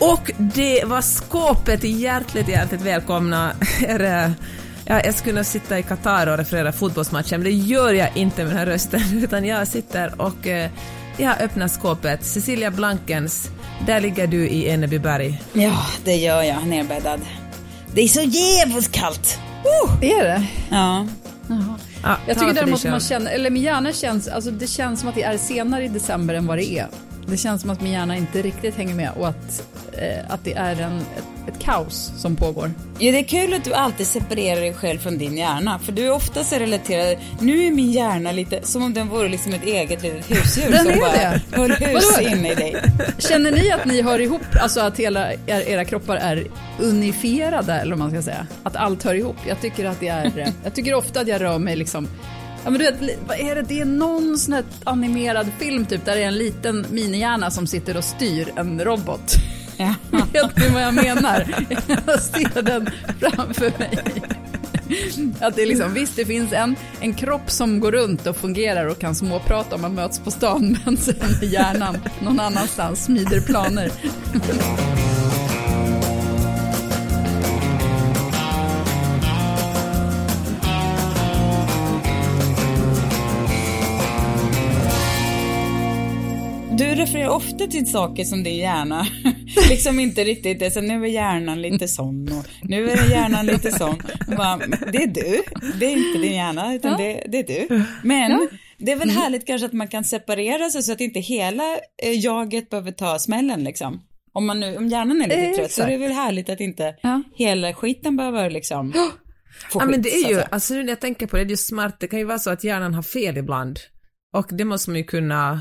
Och det var skåpet hjärtligt, hjärtligt välkomna. Er, ja, jag skulle nog sitta i Qatar och referera fotbollsmatchen, men det gör jag inte med den här rösten, utan jag sitter och eh, jag öppnar skåpet. Cecilia Blankens, där ligger du i Enebyberg. Ja, det gör jag, nerbäddad. Det är så jävligt kallt! Uh! Är det? Ja. Ja, Jag tycker däremot att man känner, eller min hjärna känns, alltså det känns som att det är senare i december än vad det är. Det känns som att min hjärna inte riktigt hänger med och att, eh, att det är en, ett, ett kaos som pågår. ja, det är kul att du alltid separerar dig själv från din hjärna. För du är ofta så relaterad, nu är min hjärna lite som om den vore liksom ett eget litet husdjur Den som är bara det. höll hus inne i dig. Känner ni att ni hör ihop, alltså att hela er, era kroppar är unifierade eller vad man ska säga? Att allt hör ihop? Jag tycker att det är, jag tycker ofta att jag rör mig liksom Ja men du vet, vad är det? Det är någon sån här animerad film typ där det är en liten minihjärna som sitter och styr en robot. Ja. Vet ni vad jag menar? Jag ser den framför mig. Att det är liksom, visst det finns en, en kropp som går runt och fungerar och kan småprata om man möts på stan men sen är hjärnan någon annanstans smider planer. Du refererar ofta till saker som din hjärna liksom inte riktigt, är så, nu är hjärnan lite sån och nu är hjärnan lite sån. Bara, det är du, det är inte din hjärna utan Ja. det, det är du. Men Ja. det är väl härligt kanske att man kan separera sig så att inte hela eh, jaget behöver ta smällen liksom. Om, man nu, om hjärnan är lite Eh, trött så är det väl härligt att inte Ja. hela skiten behöver liksom få Ja, men skit, det är ju, alltså nu när jag tänker på det, det är ju smart, det kan ju vara så att hjärnan har fel ibland. Och det måste man ju kunna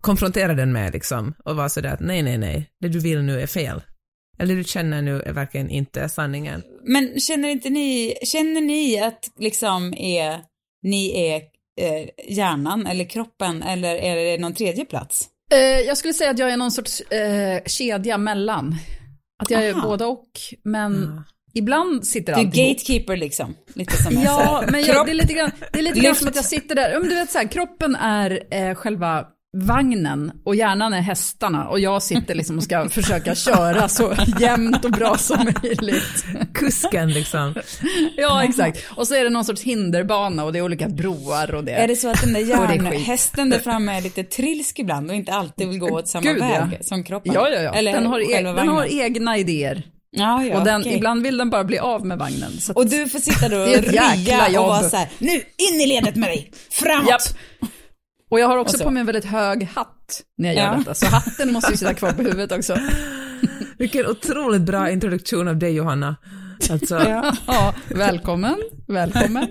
konfrontera den med liksom. Och vara sådär att nej, nej, nej, det du vill nu är fel. Eller du känner nu är verkligen inte sanningen. Men känner inte ni, känner ni att liksom är, ni är eh, hjärnan eller kroppen eller är det någon tredje plats? Eh, jag skulle säga att jag är någon sorts eh, kedja mellan. Att jag är Aha. både och, men ibland sitter Du är allt ihop. gatekeeper liksom, lite som Ja, men jag, det är lite grann, det är lite grann som att jag sitter där, men du vet så här, kroppen är eh, själva vagnen och hjärnan är hästarna och jag sitter liksom och ska försöka köra så jämnt och bra som möjligt. Kusken liksom. Ja, exakt. Och så är det någon sorts hinderbana och det är olika broar och det. Är det så att den där hjärnhästen där framme är lite trilsk ibland och inte alltid vill gå åt samma Gud, ja. väg som kroppen? Ja, ja, ja. Eller den, har e- den har egna idéer. Ja, ja, och den, okej. ibland vill den bara bli av med vagnen. Och du får sitta då och ria och vara så här, nu in i ledet med dig, framåt! Japp. Och jag har också Och så. på mig en väldigt hög hatt när jag gör Ja. detta, så hatten måste ju sitta kvar på huvudet också. Vilken otroligt bra introduktion av dig Johanna. Alltså, Ja. Ja, välkommen, välkommen.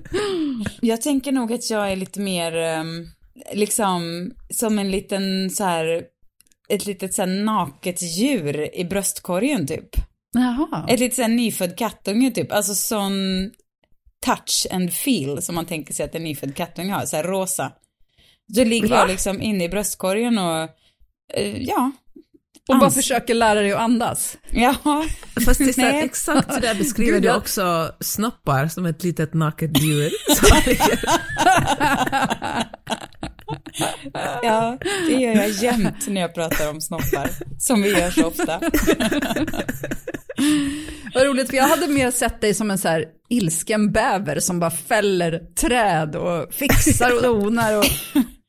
Jag tänker nog att jag är lite mer, ehm, liksom, som en liten så här, ett litet så här naket djur i bröstkorgen typ. Jaha. Ett litet så här nyfödd kattunge typ, alltså sån touch and feel som man tänker sig att en nyfödd kattunge har, så här rosa. Då ligger Va? jag liksom inne i bröstkorgen och, eh, ja. Och bara försöker lära dig att andas. Ja, fast det är så här, exakt så där beskriver Gud, du också snoppar som ett litet naket djur. Ja, det gör jag jämt när jag pratar om snoppar, som vi gör så ofta. Vad roligt, för jag hade mer sett dig som en så här ilsken bäver som bara fäller träd och fixar och donar och,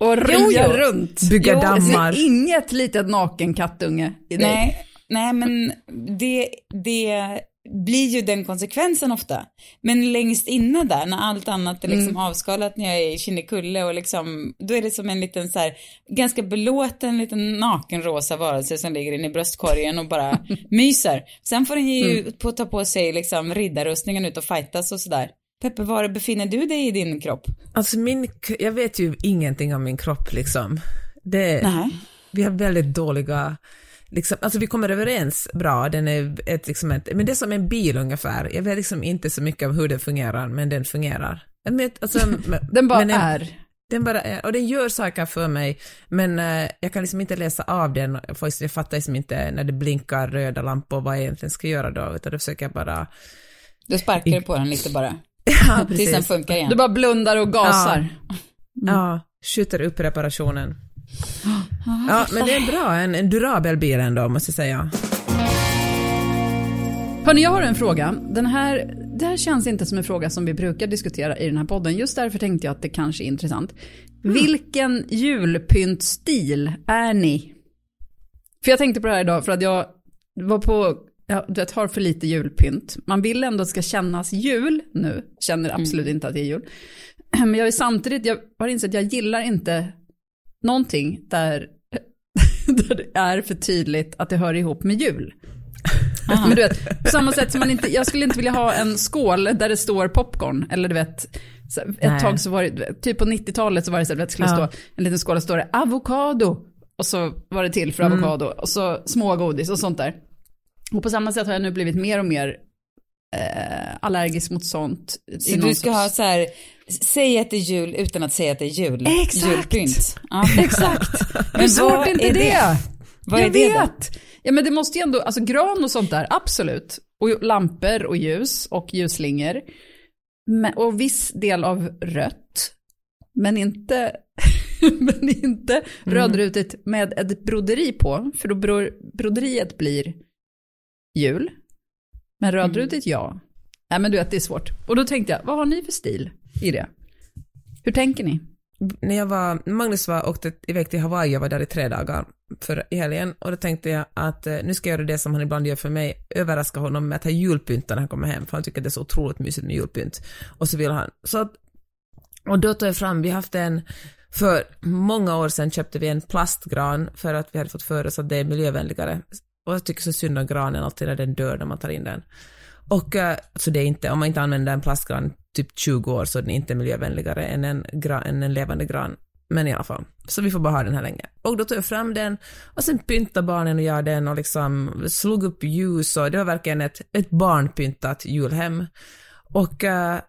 och jo. runt. Bygga Jag dammar. ser inget litet naken kattunge i dig. Nej, nej men det, det blir ju den konsekvensen ofta. Men längst inne där, när allt annat är liksom Mm. avskalat, när jag är i Kinnekulle och liksom, då är det som en liten så här, ganska belåten liten nakenrosa varelse som ligger inne i bröstkorgen och bara myser. Sen får den ge Mm. på, ta på sig liksom riddarrustningen ut och fightas och sådär. Peppe, var befinner du dig i din kropp? Alltså min, jag vet ju ingenting om min kropp liksom. Det, Nej. vi har väldigt dåliga Liksom, alltså vi kommer överens bra, den är ett, liksom ett, men det är som en bil ungefär. Jag vet liksom inte så mycket om hur den fungerar, men den fungerar. Men, alltså, Den bara men är. Den bara är, och den gör saker för mig, men uh, jag kan liksom inte läsa av den, för jag fattar liksom inte när det blinkar röda lampor vad jag egentligen ska göra då, utan då försöker jag bara... Du sparkar på den lite bara. Ja, Tills den funkar igen. Du bara blundar och gasar. Mm. Ja, skjuter upp reparationen. Ja, men det är bra, en, en durabel bil ändå, måste jag säga. Hörni, jag har en fråga. Den här, det här känns inte som en fråga som vi brukar diskutera i den här podden. Just därför tänkte jag att det kanske är intressant. Mm. Vilken julpyntstil är ni? För jag tänkte på det här idag för att jag var på, jag du vet, har för lite julpynt. Man vill ändå att det ska kännas jul nu. Känner absolut inte att det är jul. Men jag är samtidigt, jag har insett att jag gillar inte någonting där, där det är för tydligt att det hör ihop med jul. Men du vet, på samma sätt som man inte, jag skulle inte vilja ha en skål där det står popcorn, eller du vet, ett Nej. tag så var det, typ på 90-talet så var det så att det skulle Ja. stå en liten skål där står det avokado, och så var det till för avokado, och så smågodis och sånt där. Och på samma sätt har jag nu blivit mer och mer eh, allergisk mot sånt. Så du ska sorts- ha så här, säg att det är jul utan att säga att det är jul. Exakt. Julpynt. Ja. Exakt. Men Hur svårt är inte är det? det? Vad är jag det då? vet. Ja men det måste ju ändå, alltså gran och sånt där, absolut. Och lampor och ljus och ljusslingor. Och viss del av rött. Men inte, men inte Mm. rödrutigt med ett broderi på. För då bro, broderiet blir jul. Men rödrutigt ja. Nej men du vet det är svårt. Och då tänkte jag, vad har ni för stil i det? Hur tänker ni? när jag var, Magnus var, åkte iväg till Hawaii, jag var där i tre dagar för i helgen och då tänkte jag att eh, nu ska jag göra det som han ibland gör för mig, överraska honom med att ha julpynt när han kommer hem, för han tycker det är så otroligt mysigt med julpynt. Och så vill han, så att, och då tog jag fram, vi har haft en, för många år sedan köpte vi en plastgran för att vi hade fått för oss att det är miljövänligare. Och jag tycker så synd om granen alltid när den dör när man tar in den. Och eh, så det är inte, om man inte använder en plastgran typ 20 år så är den inte miljövänligare än en, gran, än en levande gran. Men i alla fall, så vi får bara ha den här länge. Och då tog jag fram den och sen pyntade barnen och jag den och liksom slog upp ljus och det var verkligen ett, ett barnpyntat julhem. Och uh,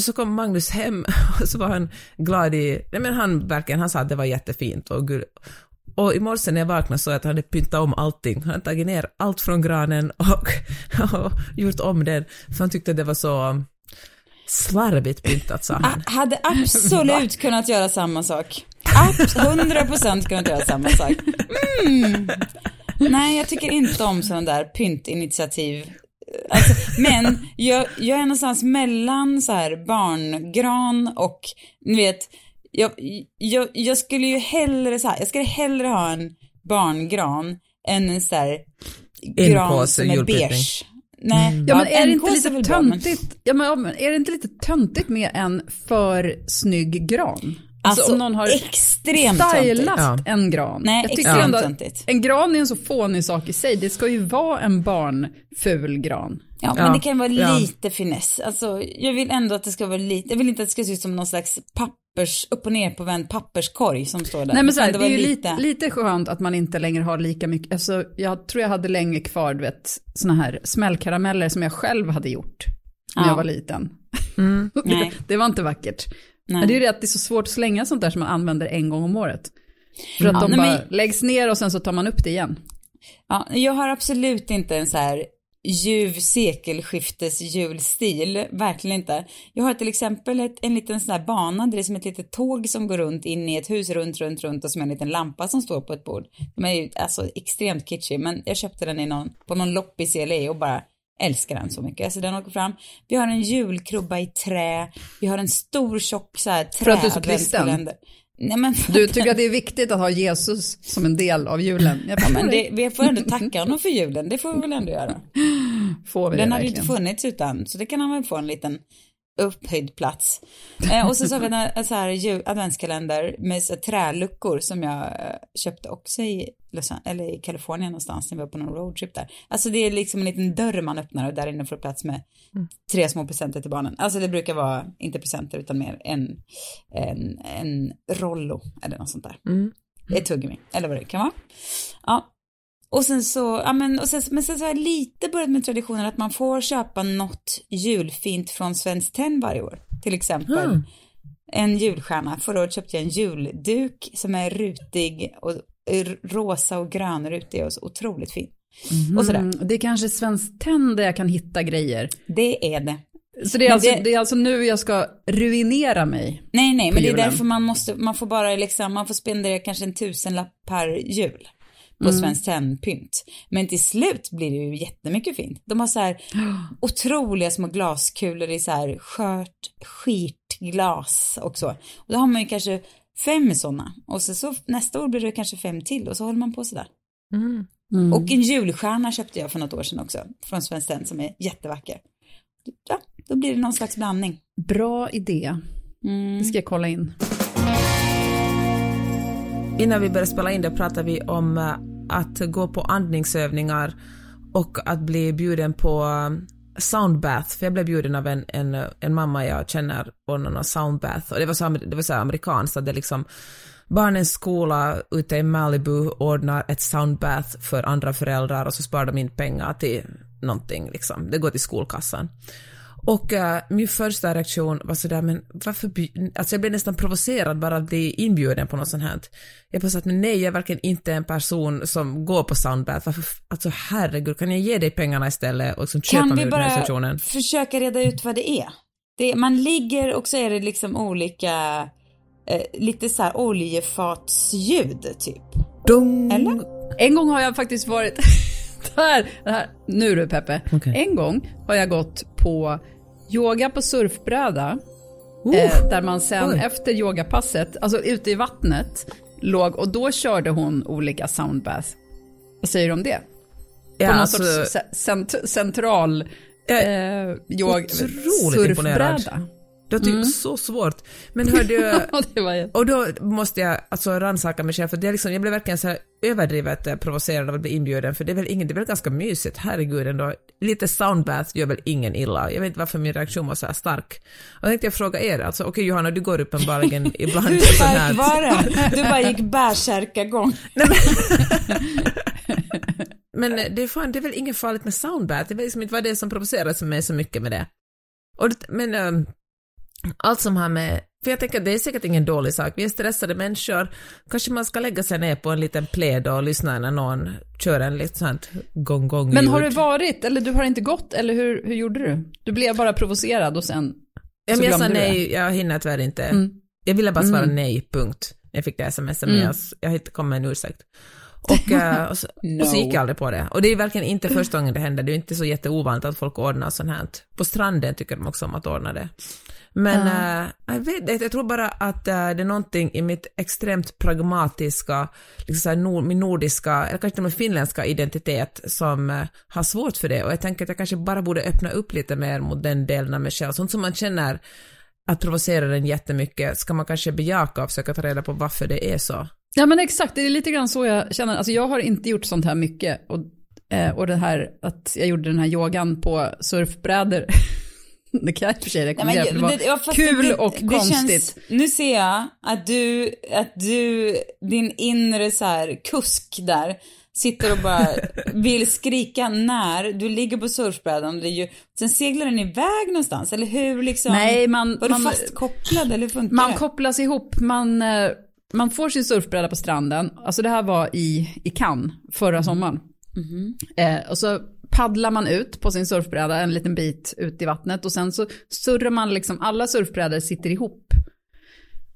så kom Magnus hem och så var han glad i, nej men han verkligen, han sa att det var jättefint och gud, och i morse när jag vaknade så att han hade pyntat om allting. Han hade tagit ner allt från granen och, och gjort om den, för han tyckte det var så slarvigt pyntat, sa han. Hade absolut kunnat göra samma sak. Abs- 100% kunnat göra samma sak. Mm. Nej, jag tycker inte om sådana där pyntinitiativ. Alltså, men jag, jag är någonstans mellan så här barngran och, ni vet, jag, jag, jag skulle ju hellre så här, jag skulle hellre ha en barngran än en så här gran Inkås som är beige. Nej, Ja men är det inte lite bra, men- töntigt, ja, men, ja, men är det inte lite töntigt med en för snygg gran? Alltså, om någon har extremt töntigt. stylat Ja. en gran. Nej, Jag tycker extremt ändå att töntigt. En gran är en så fånig sak i sig, det ska ju vara en barnful gran. Ja, men det kan vara ja. lite finess. Alltså, jag vill ändå att det ska vara lite, jag vill inte att det ska se ut som någon slags pappers, upp och ner på vänd papperskorg som står där. Nej men så här, kan det är ju lite, lite skönt att man inte längre har lika mycket, alltså jag tror jag hade länge kvar, du vet, såna här smällkarameller som jag själv hade gjort när Ja. jag var liten. Nej. det var inte vackert. Nej. Men det är ju det att det är så svårt att slänga sånt där som man använder en gång om året. För att Ja, de bara men- läggs ner och sen så tar man upp det igen. Ja, jag har absolut inte en så här ljuv sekelskiftes julstil, verkligen inte. Jag har till exempel ett, en liten sån här bana, det är som ett litet tåg som går runt in i ett hus, runt, runt, runt och som en liten lampa som står på ett bord. De är ju alltså extremt kitschig, men jag köpte den i någon, på någon loppis i LA och bara älskar den så mycket. Så den åker fram. Vi har en julkrubba i trä, vi har en stor tjock så här trä För att du är så kristen? Nej men, Du tycker att det är viktigt att ha Jesus som en del av julen? Ja, men det. vi får ändå tacka honom för julen, det får vi väl ändå göra. får vi Den hade ju inte funnits utan, så det kan han väl få en liten upphöjd plats. Eh, och så så har vi en, en så här adventskalender med så här träluckor som jag eh, köpte också i, Los eller i Kalifornien någonstans när vi var på någon roadtrip där. Alltså det är liksom en liten dörr man öppnar och där inne får plats med tre små presenter till barnen. Alltså det brukar vara, inte presenter utan mer en, en, en Rollo eller något sånt där. Mm. ett tuggummi, eller vad det kan vara. Ja. Och sen så, ja men, och sen, men sen så har jag lite börjat med traditionen att man får köpa något julfint från Svenskt Tenn varje år. Till exempel Mm. en julstjärna. Förra året köpte jag en julduk som är rutig och r- rosa och grönrutig och så otroligt fin. Och sådär. Mm, det är kanske Svenskt Tenn där jag kan hitta grejer. Det är det. Så det är, Men alltså, det- det... är alltså nu jag ska ruinera mig. Nej, nej, men det är julen. därför man måste, man får bara liksom, man får spendera kanske en tusenlapp per jul på Mm. Svenskt Tenn-pynt. Men till slut blir det ju jättemycket fint. De har så här otroliga små glaskulor i så här skört, skitglas och så. Och då har man ju kanske fem sådana. Och så, så nästa år blir det kanske fem till och så håller man på sådär. Mm. Och en julstjärna köpte jag för något år sedan också, från Svenskt Tenn som är jättevacker. Ja, då blir det någon slags blandning. Bra idé. Mm. Det ska jag kolla in. Innan vi började spela in det pratade vi om eh, att gå på andningsövningar och att bli bjuden på um, soundbath, för jag blev bjuden av en, en, en mamma jag känner på någon soundbath och det var så, det var så amerikanskt att det liksom barnens skola ute i Malibu ordnar ett soundbath för andra föräldrar och så sparar de in pengar till någonting liksom, det går till skolkassan. Och eh, min första reaktion var sådär, men varför, alltså jag blev nästan provocerad bara att bli inbjuden på något sånt här. Jag bara att men nej, jag är verkligen inte en person som går på soundbath, varför, alltså herregud, kan jag ge dig pengarna istället och liksom köpa Kan mig vi ur den här bara situationen? försöka reda ut vad det är? Det, man ligger och så är det liksom olika, eh, lite så här oljefatsljud typ. Dung. Eller? En gång har jag faktiskt varit... det här, nu du Peppe. Okej. En gång har jag gått på yoga på surfbräda. Oh. Eh, där man sen Oj. efter yogapasset, alltså ute i vattnet, låg och då körde hon olika soundbath. Vad säger du om det? ja, på någon alltså, sorts ce- cent- central Jag eh, yog- otroligt imponerad. Det var typ så svårt. Men hörde du, Ja, det var jätte- Och då måste jag alltså rannsaka mig själv, för det är liksom, jag blev verkligen så här överdrivet eh, provocerad av att bli inbjuden, för det är väl ingen, det är väl ganska mysigt, herregud ändå. Lite soundbath gör väl ingen illa. Jag vet inte varför min reaktion var så här stark. Och jag tänkte jag fråga er, alltså okej Johanna, du går uppenbarligen ibland Hur stark var den? Du bara gick bärsärkagång. Men eh, det är, fan, det är väl inget farligt med soundbath, det var liksom inte vad det som provocerade mig så mycket med det. Och det men ehm, allt som har med, för jag tänker det är säkert ingen dålig sak, vi är stressade människor, kanske man ska lägga sig ner på en liten pläd och lyssna när någon kör en lite sånt gong gong Men har du varit, eller du har inte gått, eller hur, hur gjorde du? Du blev bara provocerad och sen Ja, men jag sa nej, jag hinner tyvärr inte. Mm. Jag ville bara svara Mm. nej, punkt. Jag fick det smset, men Mm. jag, jag kommit med en ursäkt. Och, eh, och, så, och så gick jag aldrig på det. Och det är verkligen inte första gången det händer, det är inte så jätteovanligt att folk ordnar sånt här. På stranden tycker de också om att ordna det. Men eh, jag vet inte, jag tror bara att eh, det är någonting i mitt extremt pragmatiska, liksom här, nord, min nordiska, eller kanske till och med finländska identitet som eh, har svårt för det. Och jag tänker att jag kanske bara borde öppna upp lite mer mot den delen av mig själv. Sånt som man känner att provocera den jättemycket ska man kanske bejaka och försöka ta reda på varför det är så. Ja men exakt, det är lite grann så jag känner. Alltså jag har inte gjort sånt här mycket. Och, och det här att jag gjorde den här yogan på surfbrädor. det kan jag i och för sig rekommendera, för det var ja, kul det- och det konstigt. Känns, nu ser jag att du, att du, din inre så här kusk där, sitter och bara vill skrika när du ligger på surfbrädan. Det är ju, sen seglar den iväg någonstans, eller hur liksom? Nej, man, Var man, du fastkopplad eller funkar man det? kopplas ihop, man, eh, man får sin surfbräda på stranden. Alltså det här var i, i Cannes förra sommaren. Mhm. Eh, och så paddlar man ut på sin surfbräda en liten bit ut i vattnet och sen så surrar man liksom, alla surfbrädor sitter ihop.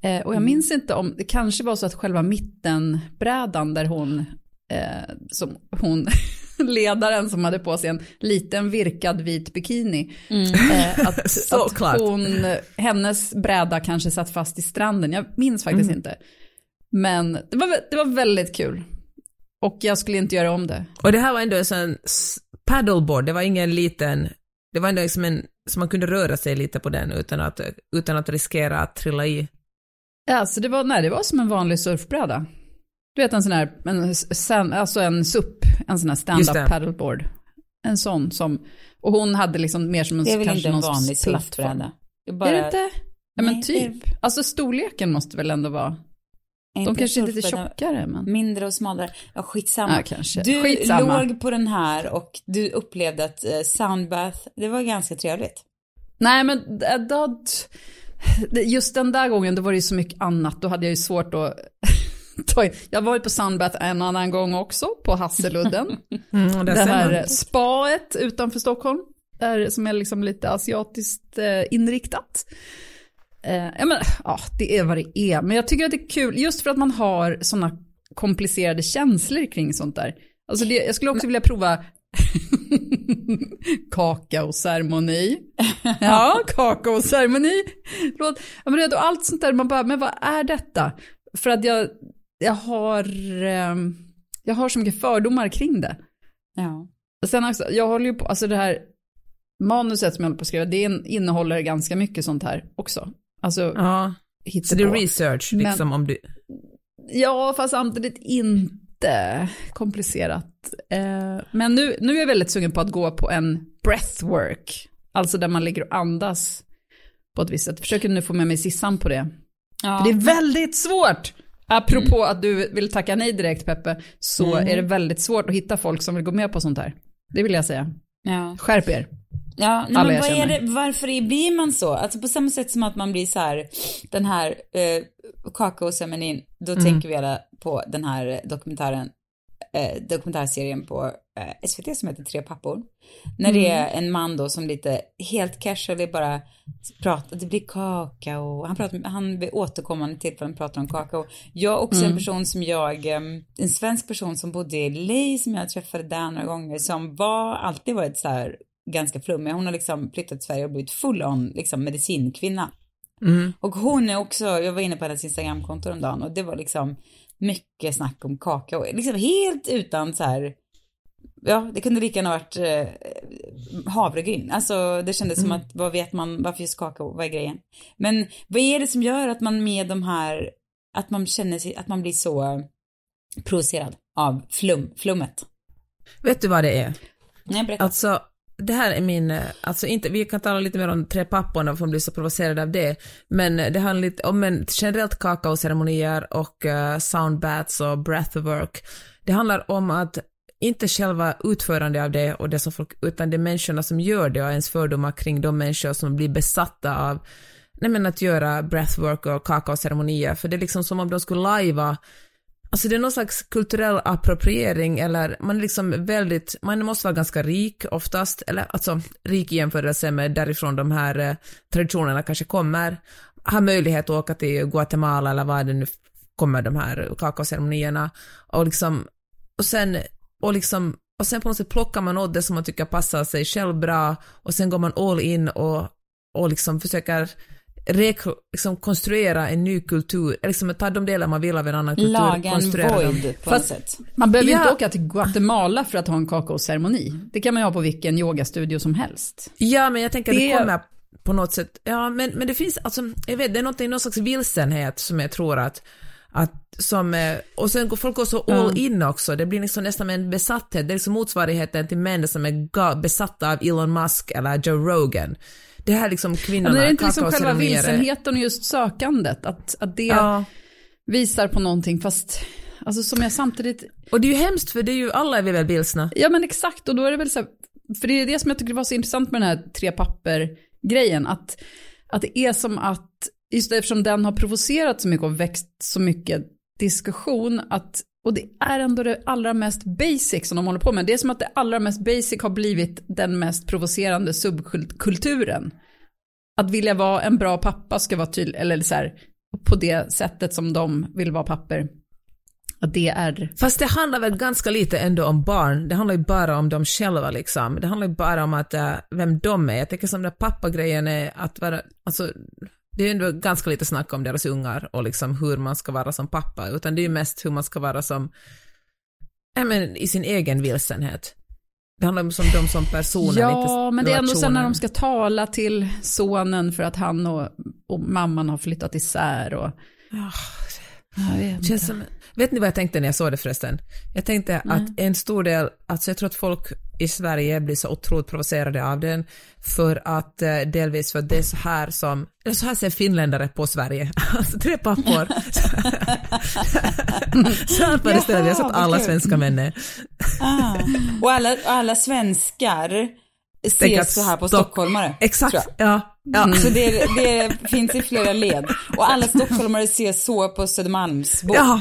Eh, och jag minns inte om, det kanske var så att själva mittenbrädan där hon, eh, som hon, ledaren som hade på sig en liten virkad vit bikini. Eh, att, Såklart. att hon, hennes bräda kanske satt fast i stranden, jag minns faktiskt inte. Men det var, det var väldigt kul. Och jag skulle inte göra om det. Och det här var ändå en sån paddleboard, det var ingen liten, det var ändå liksom en, så man kunde röra sig lite på den utan att, utan att riskera att trilla i. Alltså det var, nej, det var som en vanlig surfbräda. Du vet en sån här, en, sen, alltså en SUP, en sån här stand-up det. paddleboard. En sån som, och hon hade liksom mer som en Det är väl inte en vanlig surfbräda? Det är bara, det inte? Ja men Nej, typ. Alltså storleken måste väl ändå vara. De kanske är lite tjockare, men... Mindre och smalare. Ja, skitsamma. Ja, kanske. Du Skitsamma. låg på den här och du upplevde att eh, soundbath, det var ganska trevligt. Nej, men det, det- just den där gången, då var det ju så mycket annat. Då hade jag ju svårt att. Jag har varit på Sunbath en annan gång också, på Hasseludden. Mm, det här eh, spaet utanför Stockholm. Där, som är liksom lite asiatiskt eh, inriktat. Eh, ja, men, ja, det är vad det är. Men jag tycker att det är kul, just för att man har sådana komplicerade känslor kring sånt där. Alltså det, jag skulle också vilja prova kakaoceremoni. Ja, kakaoceremoni. Låt- Ja, men det är allt sånt där, man bara, men vad är detta? För att jag, jag har, ehm, jag har så mycket fördomar kring det. Ja. Och sen också, jag håller ju på, alltså det här manuset som jag håller på att skriva, det in- innehåller ganska mycket sånt här också. Alltså, Ja, så det är research Men- liksom om du... Ja, fast samtidigt inte komplicerat. Eh, men nu, nu är jag väldigt sugen på att gå på en breathwork. Alltså där man ligger och andas på ett visst sätt. Försöker nu få med mig Sissan på det. ja. För det är väldigt svårt. Apropå att du vill tacka nej direkt Peppe, så Mm. är det väldigt svårt att hitta folk som vill gå med på sånt här. Det vill jag säga. ja. Skärp er. Ja, nej, men vad är det, varför är- blir man så? Alltså på samma sätt som att man blir så här, den här eh, kakaoceremonin, då Mm. tänker vi alla på den här dokumentären, eh, dokumentärserien på eh, SVT som heter Tre pappor. När det Mm. är en man då som lite helt casually bara pratar, det blir kakao, han pratar, han vid återkommande tillfällen pratar om kakao. Jag är också Mm. en person som jag, eh, en svensk person som bodde i LA som jag träffade där några gånger, som var, alltid varit så här ganska flummig. Hon har liksom flyttat till Sverige och blivit full on liksom medicinkvinna. Mm. Och hon är också, jag var inne på hennes Instagramkonto om dagen och det var liksom mycket snack om kakao. Liksom helt utan så här, ja det kunde lika gärna varit eh, havregryn. Alltså det kändes som att, vad vet man, varför just kakao, vad är grejen? Men vad är det som gör att man med de här, att man känner sig, att man blir så provocerad av flum, flummet? Vet du vad det är? Nej, berätta. Alltså, det här är min, eh, alltså inte, vi kan tala lite mer om tre papporna för att bli så provocerade av det, men eh, det handlar lite om en, generellt kakaoceremonier och eh, uh, soundbaths och breathwork. Det handlar om att inte själva utförande av det och det som folk, utan det är människorna som gör det och ens fördomar kring de människor som blir besatta av nej men att göra breathwork och kakaoceremonier, för det är liksom som om de skulle lajva Alltså det är någon slags kulturell appropriering eller man är liksom väldigt, man måste vara ganska rik oftast, eller alltså rik i jämförelse med därifrån de här eh, traditionerna kanske kommer, ha möjlighet att åka till Guatemala eller vad det nu kommer de här kakaoceremonierna. Och liksom, och sen, och liksom, och sen på något sätt plockar man åt det som man tycker passar sig själv bra och sen går man all in och, och liksom försöker liksom konstruera en ny kultur, liksom ta de delar man vill av en annan kultur, Laga en dem. void på Fast- något sätt. Man behöver Ja. inte åka till Guatemala för att ha en kakaoceremoni. Det kan man ju ha på vilken yogastudio som helst. Ja, men jag tänker att det, Det- kommer på något sätt, ja, men, men det finns, alltså, jag vet, det är någonting, någon slags vilsenhet som jag tror att, att som, eh, och sen går folk går så all in också, det blir liksom nästan en besatthet, det är liksom motsvarigheten till män som är besatta av Elon Musk eller Joe Rogan. Det här liksom Men kvinnorna, är det inte liksom själva vilsenheten och just sökandet? Att, att det Ja, visar på någonting fast, alltså som jag samtidigt, och det är ju hemskt för det är ju, alla är vi väl vilsna. ja men exakt och då är det väl så här, för det är det som jag tycker var så intressant med den här tre papper-grejen, att, att det är som att, just eftersom den har provocerat så mycket och växt så mycket diskussion, att, och det är ändå det allra mest basic som de håller på med, det är som att det allra mest basic har blivit den mest provocerande subkulturen. Att vilja vara en bra pappa ska vara tydlig, eller så här, på det sättet som de vill vara papper. Att det är, Fast det handlar väl ganska lite ändå om barn, det handlar ju bara om dem själva liksom. Det handlar ju bara om att, äh, vem de är. Jag tänker som den pappagrejen är att vara, alltså, det är ändå ganska lite snack om deras ungar och liksom hur man ska vara som pappa, utan det är ju mest hur man ska vara som, ja men i sin egen vilsenhet. Det handlar om som de som personer, Ja, inte men det är ändå sen när de ska tala till sonen för att han och, och mamman har flyttat isär och... Ja, Jag vet Känns som, Vet ni vad jag tänkte när jag såg det förresten? Jag tänkte att en stor del, alltså jag tror att folk i Sverige blir så otroligt provocerade av den för att eh, delvis för att det är så här som, eller så här ser finländare på Sverige, alltså tre pappor. så här föreställer vi oss att alla svenska män är. Ah. Och alla, alla svenskar ser så här på Stock- stockholmare. Exakt, jag. ja. ja. Mm. Så det, det finns i flera led. Och alla stockholmare ser så på Södermalmsbor. Ja,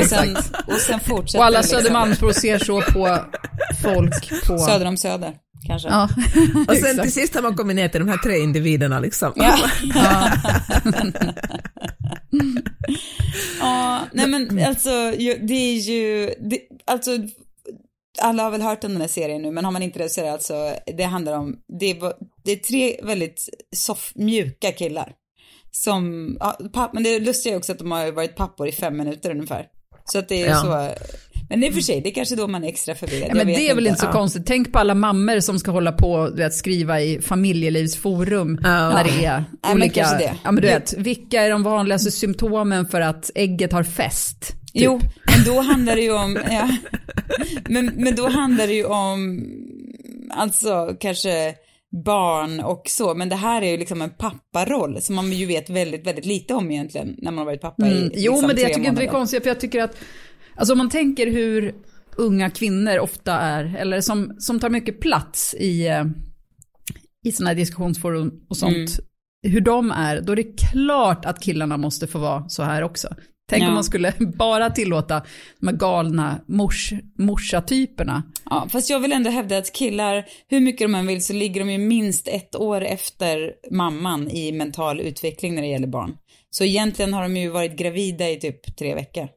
och, sen, och sen fortsätter Och alla det liksom. Södermalmsbor ser så på folk på... Söder om Söder, kanske. Ja, och sen till sist har man kommit ner till de här tre individerna liksom. Ja. ja, nej men alltså, det är ju, det, alltså, alla har väl hört om den här serien nu, men har man inte det så är det alltså, det handlar om, det, var, det är tre väldigt soft, mjuka killar. Som, ja, papp, men det lustiga är också att de har varit pappor i fem minuter ungefär. Så att det är Ja. så, men det är för sig, det är kanske då man är extra förvirrad. Ja, men det är väl inte så Ja. konstigt. Tänk på alla mammor som ska hålla på vet, skriva i familjelivsforum Ja. när det är men olika... kanske det. Ja, men du vet, vilka är de vanligaste symptomen för att ägget har fäst? Typ. Jo, men då handlar det ju om, men, men då handlar det ju om, alltså kanske barn och så, men det här är ju liksom en papparoll som man ju vet väldigt, väldigt lite om egentligen när man har varit pappa i Mm. Jo, liksom, men det, jag tycker inte det är konstigt, för jag tycker att, alltså om man tänker hur unga kvinnor ofta är, eller som, som tar mycket plats i, eh, i sådana här diskussionsforum och sånt, Mm. hur de är, då är det klart att killarna måste få vara så här också. Tänk Ja. om man skulle bara tillåta de här galna mors, morsatyperna. Ja, fast jag vill ändå hävda att killar, hur mycket de än vill så ligger de ju minst ett år efter mamman i mental utveckling när det gäller barn. Så egentligen har de ju varit gravida i typ tre veckor.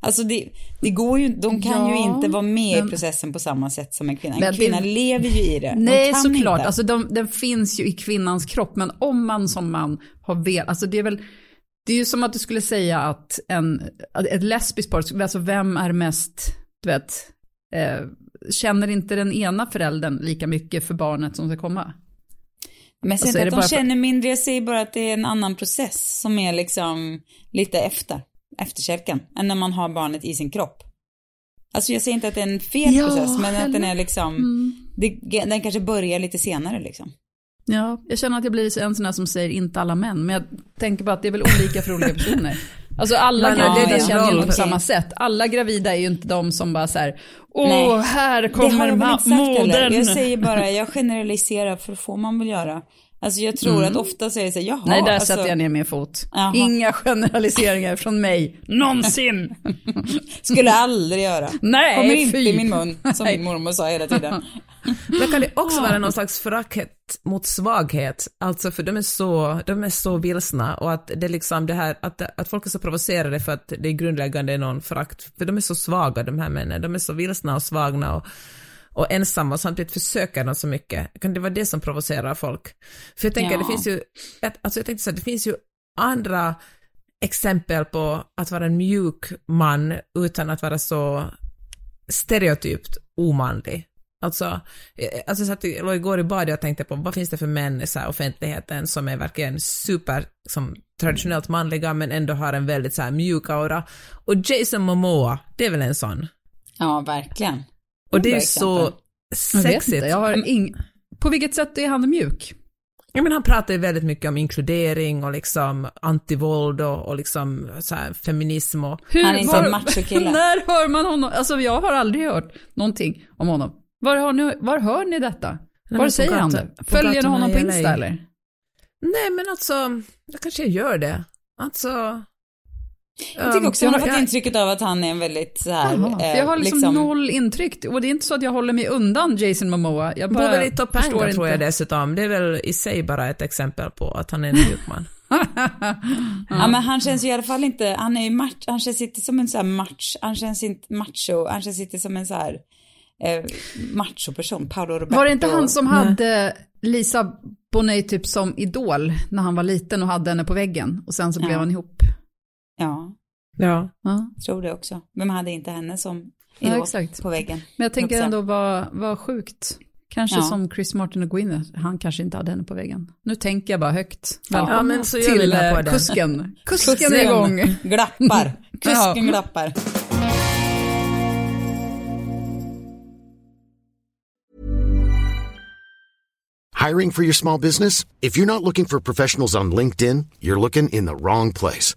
Alltså det, det går ju, de kan ju Ja, inte vara med men- i processen på samma sätt som en kvinna. En Men det- kvinna lever ju i det. De Nej, såklart. Inte. Alltså, de, den finns ju i kvinnans kropp, men om man som man har velat, alltså det är väl, det är ju som att du skulle säga att en, ett lesbiskt par, alltså vem är mest, du vet, eh, känner inte den ena föräldern lika mycket för barnet som ska komma? Men jag säger Alltså, inte att de bara känner mindre, jag säger bara att det är en annan process som är liksom lite efter, efterkälken, än när man har barnet i sin kropp. Alltså jag säger inte att det är en fel Ja, process, men att den är liksom, Mm. det, den kanske börjar lite senare liksom. Ja, jag känner att jag blir en sån här som säger inte alla män, men jag tänker bara att det är väl olika för olika personer. Alltså alla Men, ja, gravida din känner ju inte på samma sätt. Alla gravida är ju inte de som bara så här, åh, Nej. här kommer modern. Jag säger bara, jag generaliserar för det får man väl göra. Alltså jag tror att ofta säger så här, jaha. Mm. Nej, där alltså, sätter jag ner min fot. Jaha. Inga generaliseringar från mig, någonsin. Skulle aldrig göra. Nej, Kommer inte fy. i min mun, som Nej. min mormor sa hela tiden. Men kan det också vara någon slags förakt mot svaghet? Alltså för de är så, de är så vilsna och att det liksom det här, att, att folk är så provocerade för att det är grundläggande är någon förakt, för de är så svaga de här männen, de är så vilsna och svagna och, och ensamma och samtidigt försöker de så mycket. Kan det vara det som provocerar folk? För jag tänker, Ja. det finns ju, alltså jag tänkte så här, det finns ju andra exempel på att vara en mjuk man utan att vara så stereotypt omanlig. Alltså, eh, alltså jag satt låg igår i badet och tänkte på vad finns det för män i offentligheten som är verkligen super, som traditionellt manliga men ändå har en väldigt så här mjuk aura. Och Jason Momoa, det är väl en sån. Ja, verkligen. Och det är ju så exempel. Jag vet sexigt. inte, jag har ing... På vilket sätt är han mjuk? Ja, men han pratar ju väldigt mycket om inkludering och liksom antivåld och, och liksom så här feminism och... Hur, Han är inte en machokille. När hör man honom? Alltså jag har aldrig hört någonting om honom. Var, har ni, var hör ni detta? Nej, Var säger han det? Följer ni honom på. Insta eller? Nej men alltså, jag kanske gör det. Alltså... Jag tycker också jag har fått intrycket av att han är en väldigt så här, för eh, jag har liksom, noll intryck. Och det är inte så att jag håller mig undan Jason Momoa. Jag bara väl i Topanga förstår tror jag dessutom. Det är väl i sig bara ett exempel på att han är en mjuk man. Ja men han känns ju i alla fall inte, han är ju match, han känns inte som en så här match, han känns inte macho, han känns inte som en så här eh, machoperson, Paolo Roberto. Var det inte han som hade Lisa Bonet typ som idol när han var liten och hade henne på väggen och sen så blev Ja. han ihop? Ja, Ja. Ja. tror det också. Vem hade inte henne som Ja, idol exakt. på väggen? Men jag tänker ändå vad, vad sjukt Kanske Ja. som Chris Martin och Gwyneth, han kanske inte hade henne på väggen. Nu tänker jag bara högt. Välkomna Ja, men så gör vi till det på eh, den. kusken. Kusken är igång. Glappar. Kusken Ja. glappar. Hiring for your small business? If you're not looking for professionals on LinkedIn, you're looking in the wrong place.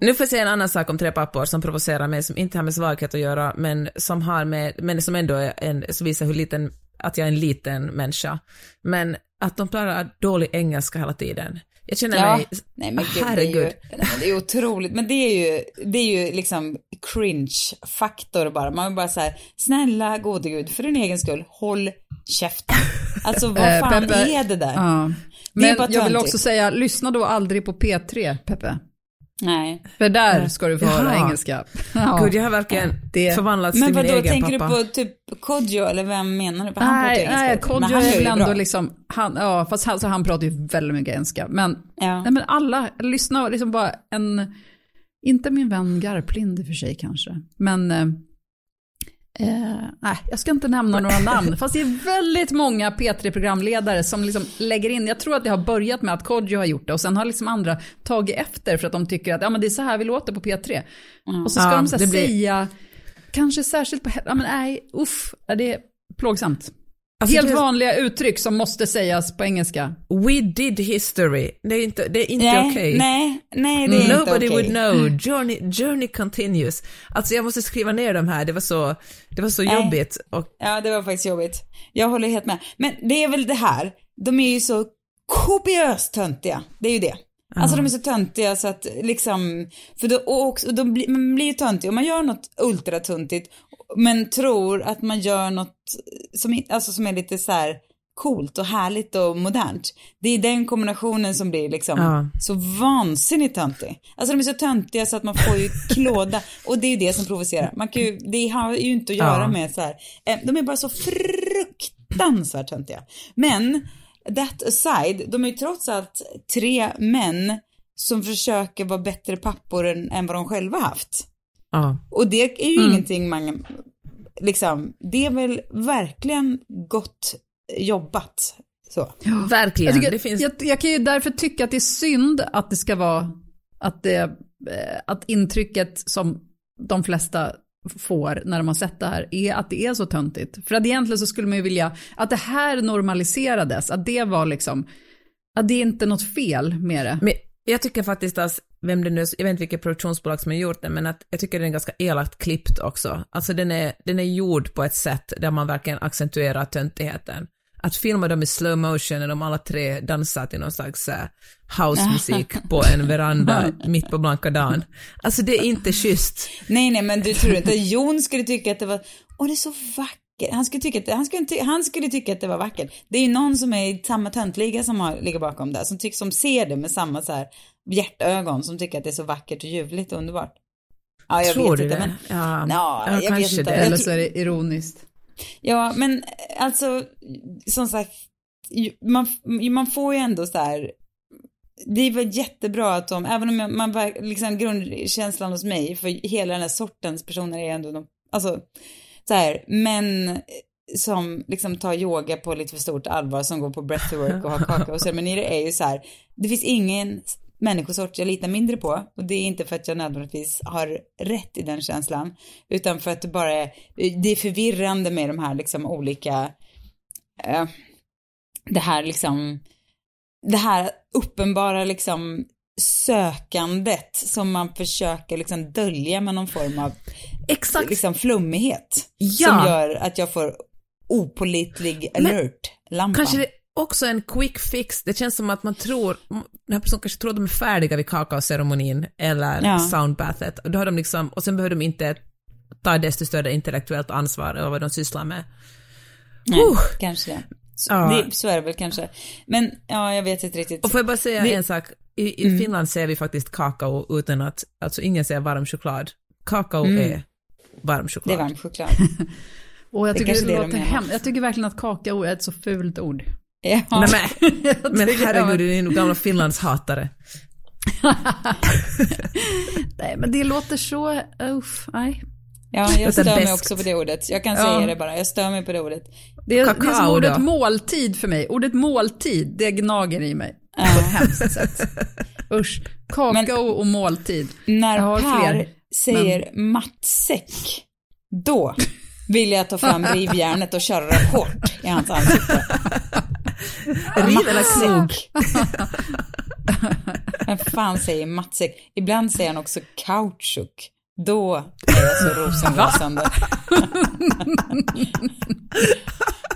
Nu får jag säga en annan sak om tre pappor som provocerar mig, som inte har med svaghet att göra, men som har med, men som ändå är en, som visar hur liten, att jag är en liten människa. Men att de pratar dålig engelska hela tiden. Jag känner Ja, mig, nej men gud, det är, ju, herregud. det är otroligt. Men det är ju, det är ju liksom cringe-faktor bara. Man vill bara säga, snälla gode gud, för din egen skull, håll käften. Alltså vad Eh, fan Peppe, är det där? Ja. Det Men bara jag vill också säga, lyssna då aldrig på P3, Peppe. Nej. För där ska du få höra Jaha. engelska. Ja. Gud, jag har verkligen Det- förvandlats Men till min vad då egen tänker pappa. du på typ Kodjo eller vem menar du? För han pratar Nej, ju engelska. nej Men Kodjo är ändå bra. liksom, han, ja, fast han, så han pratar ju väldigt mycket engelska. Men, Ja. nej, men alla, lyssna liksom bara en, inte min vän Garplind i och för sig kanske, men eh, nej, jag ska inte nämna några namn, fast det är väldigt många P3-programledare som liksom lägger in, jag tror att det har börjat med att Kodjo har gjort det och sen har liksom andra tagit efter för att de tycker att ja, men det är så här vi låter på P3. Och så ska Ja, de så blir- säga, kanske särskilt på, ja men nej, uff, är det är plågsamt. Alltså, Helt det- vanliga uttryck som måste sägas på engelska. We did history. Det är inte, det är inte Nej, okej. nej, nej, det är inte Nobody okej. would know. Journey, journey continues. Alltså jag måste skriva ner de här, det var så, det var så Nej. jobbigt. Och, Ja, det var faktiskt jobbigt. Jag håller helt med. Men det är väl det här, de är ju så kopiöst töntiga. Det är ju det. Alltså de är så töntiga så att liksom, för då, och också, de blir, man blir ju töntig om man gör något ultratuntigt men tror att man gör något som, alltså, som är lite så här coolt och härligt och modernt. Det är den kombinationen som blir liksom Ja. så vansinnigt töntig. Alltså de är så töntiga så att man får ju klåda och det är ju det som provocerar. Man kan ju, det har ju inte att göra Ja. med så här, eh, de är bara så fruktansvärt töntiga. Men that aside, de är ju trots allt tre män som försöker vara bättre pappor än, än vad de själva haft. Ja. Och det är ju Mm. ingenting man, liksom, det är väl verkligen gott jobbat. Så. Verkligen. Jag, tycker, det finns... jag, jag kan ju därför tycka att det är synd att det ska vara, att, det, eh, att intrycket som de flesta får när de har sett det här är att det är så töntigt. För att egentligen så skulle man ju vilja att det här normaliserades, att det var liksom, att det är inte något fel med det. Men jag tycker faktiskt att, vem det nu, jag vet inte vilket produktionsbolag som har gjort den, men att jag tycker den är ganska elakt klippt också. Alltså den är, den är gjord på ett sätt där man verkligen accentuerar töntigheten. Att filma dem i slow motion när de alla tre dansar till någon slags eh, housemusik på en veranda mitt på blanka dagen. Alltså det är inte schysst. Nej, nej, men du tror inte att Jon skulle tycka att det var, åh det är så vackert. Han skulle, tycka att, han, skulle, ty- han skulle tycka att det var vackert. Det är ju någon som är i samma töntliga som har, ligger bakom det, som, tycker, som ser det med samma så här hjärtögon, som tycker att det är så vackert och ljuvligt och underbart. Ja, jag Tror vet du inte, det? men... Ja, Ja, ja, jag vet kanske inte. det. Eller så är det ironiskt. Ja, men alltså, som sagt, man, man får ju ändå så här, det är väl jättebra att de, även om jag- man, ver- liksom grundkänslan hos mig för hela den här sortens personer är ändå, de, alltså, så här, män som liksom tar yoga på lite för stort allvar, som går på breathwork och har kaka och ceremonier är ju så här, det finns ingen människosort jag litar mindre på och det är inte för att jag nödvändigtvis har rätt i den känslan utan för att det bara är, det är förvirrande med de här liksom olika, eh, det här liksom det här uppenbara liksom sökandet som man försöker liksom dölja med någon form av Exakt. liksom flummighet. Ja. Som gör att jag får opolitlig alert-lampa. Kanske det också en quick fix. Det känns som att man tror, den här personen kanske tror att de är färdiga vid kakaoceremonin eller Ja. soundbathet. Och då har de liksom, och sen behöver de inte ta desto större intellektuellt ansvar över vad de sysslar med. Nej, Uh. kanske det. Så, Ja. det. så är det väl kanske. Men ja, jag vet inte riktigt. Och får jag bara säga Vi- en sak, i, i Finland ser vi faktiskt kakao utan att, alltså ingen säger varm choklad. Kakao är varm Det choklad. är varm choklad. Och jag Det tycker det, det de låter menar. hem. Jag tycker verkligen att kakao är ett så fult ord. Ja. Nej, men, herregud, du är en gamla Finlandshatare. Nej, men det låter så, uff, nej. Ja, jag stör mig också på det ordet. Jag kan Ja. säga det bara. Jag stör mig på det ordet. Det är, det är Kakao som ordet då? måltid för mig. Ordet måltid, det gnager i mig. På ett hemskt sätt. Usch. Kakao och måltid. När Per fler, säger matsäck, då vill jag ta fram rivjärnet och köra det hårt i hans ansikte. Riv eller krog? Vem fan säger matsäck? Ibland säger han också kautschuk. Då är jag så rosenrasande.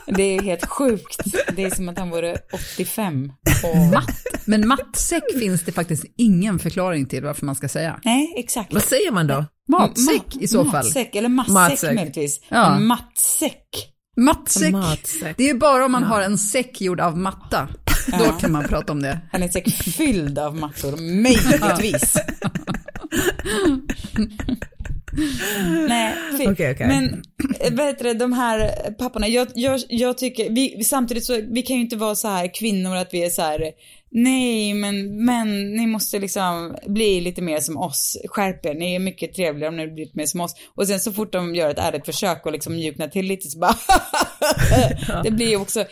Det är helt sjukt. Det är som att han vore 85. Och... Matt. Men mattsäck finns det faktiskt ingen förklaring till varför man ska säga. Nej, exakt. Vad säger man då? Matsäck Ma- i så fall. Matsäck, eller matsäck, Matsäck. möjligtvis. Ja. Matsäck. Mattsäck. Matsäck. Det är bara om man har en säck gjord av matta. Då kan man prata om det. Han är säkert fylld av mattor, möjligtvis. Nej, fy. Okej, okej. men eh, vad heter det, de här papporna, jag, jag, jag tycker, vi, samtidigt så, vi kan ju inte vara så här kvinnor att vi är så här, nej men, men ni måste liksom bli lite mer som oss, skärp er, ni är mycket trevligare om ni blir lite mer som oss. Och sen så fort de gör ett ärligt försök och liksom mjuknar till lite så bara, det blir ju också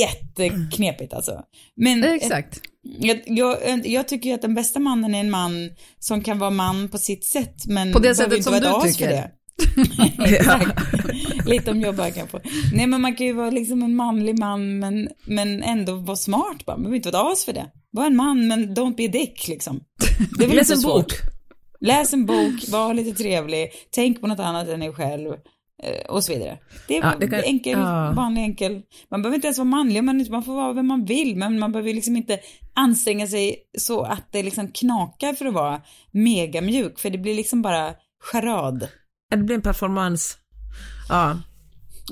jätteknepigt alltså. Men Exakt. jag, jag, jag tycker ju att den bästa mannen är en man som kan vara man på sitt sätt, men På det sättet som du tycker. det. Lite om jag bara kan få. Nej men man kan ju vara liksom en manlig man men, men ändå vara smart bara. Man behöver inte vara ett as för det. Var en man men don't be a dick liksom. Det är väl Läs en bok. Läs en bok, var lite trevlig, tänk på något annat än dig själv eh, och så vidare. Det är Ja, det kan- enkel, ja. vanlig enkel. Man behöver inte ens vara manlig, man, man får vara vem man vill, men man behöver liksom inte anstränga sig så att det liksom knakar för att vara mega mjuk, för det blir liksom bara charad. Det blir en performance. Ja.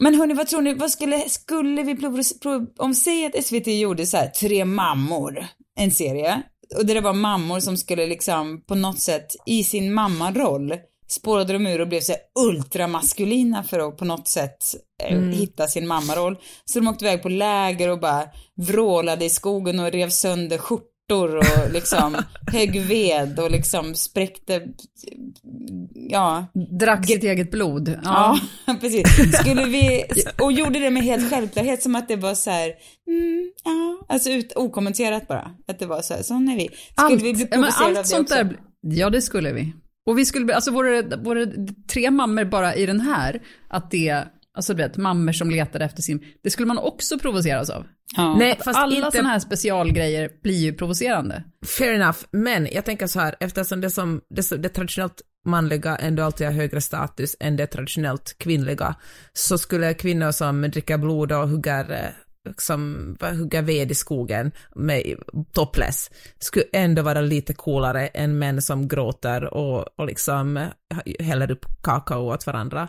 Men hörni, vad tror ni, vad skulle, skulle vi prov, prov, om säg att SVT gjorde så här, tre mammor, en serie, och där det var mammor som skulle liksom på något sätt i sin mammaroll spårade de ur och blev så ultramaskulina för att på något sätt eh, hitta sin mammaroll. Så de åkte iväg på läger och bara vrålade i skogen och rev sönder skjortor och liksom högg ved och liksom spräckte, ja, Drack sitt eget blod. Ja. Ja, precis. Skulle vi, och gjorde det med helt självklarhet som att det var så här, mm, ja, alltså ut, okommenterat bara. Att det var så här, sån är vi. Skulle Allt, vi bli provocerade av allt det sånt också? där, ja det skulle vi. Och vi skulle, alltså vore det, vore det tre mammor bara i den här, att det, alltså du vet, mammor som letar efter sin, det skulle man också provoceras av. Ja. Nej, fast Alla inte... sådana här specialgrejer blir ju provocerande. Fair enough, men jag tänker så här, eftersom det som det, som- det traditionellt manliga ändå alltid har högre status än det traditionellt kvinnliga, så skulle kvinnor som dricker blod och hugger, eh, som vad, hugger ved i skogen med topless, skulle ändå vara lite coolare än män som gråter och, och liksom eh, häller upp kakao åt varandra.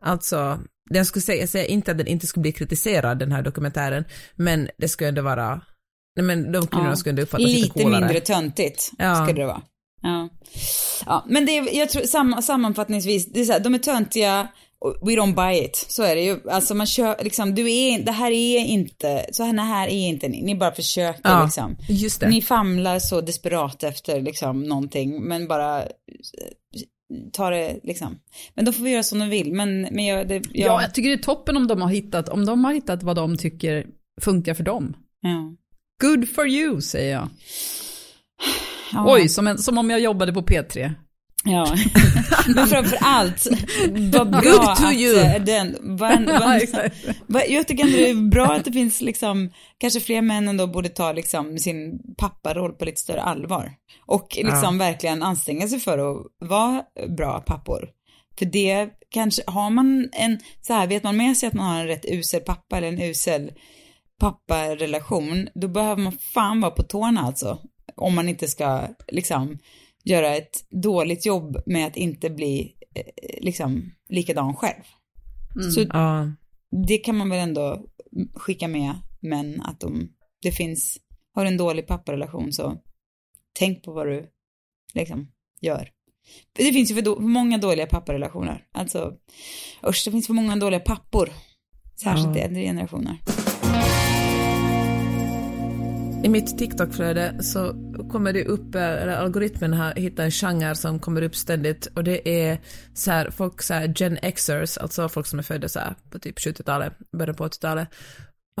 Alltså, den skulle säga, jag säger inte att den inte skulle bli kritiserad, den här dokumentären, men det skulle ändå vara, nej men de kvinnorna Ja. skulle ändå uppfattas lite Lite coolare. mindre töntigt Ja. skulle det vara. Ja. ja, men det är, jag tror sam, sammanfattningsvis, det är så här, de är töntiga, we don't buy it. Så är det ju. Alltså man kör, liksom, du är, det här är inte, så här, här är inte ni, ni bara försöker Ja, liksom. just det. Ni famlar så desperat efter liksom någonting, men bara ta det liksom. Men då får vi göra som de vill, men, men jag, det, Ja. jag, jag tycker det är toppen om de har hittat, om de har hittat vad de tycker funkar för dem. ja. Good for you, säger jag. Ja. Oj, som, en, som om jag jobbade på P3. Ja, men framför allt, vad bra Good to you. eh, den, vad, vad, jag tycker ändå det är bra att det finns liksom, kanske fler män ändå borde ta liksom sin papparoll på lite större allvar. Och liksom verkligen anstränga sig för att vara bra pappor. För det kanske, har man en, så här, vet man med sig att man har en rätt usel pappa eller en usel papparelation, då behöver man fan vara på tårna alltså. Om man inte ska liksom göra ett dåligt jobb med att inte bli eh, liksom likadan själv. Så Ja. det kan man väl ändå skicka med men att de, det finns, har en dålig papparelation så tänk på vad du liksom gör. Det finns ju för, då, för många dåliga papparelationer. Alltså, usch, det finns för många dåliga pappor. Särskilt i äldre generationer. I mitt TikTok-flöde så kommer det upp, eller algoritmen har hittat en genre som kommer upp ständigt och det är så här, folk så här Gen Xers, alltså folk som är födda så här på typ 70-talet, början på 80-talet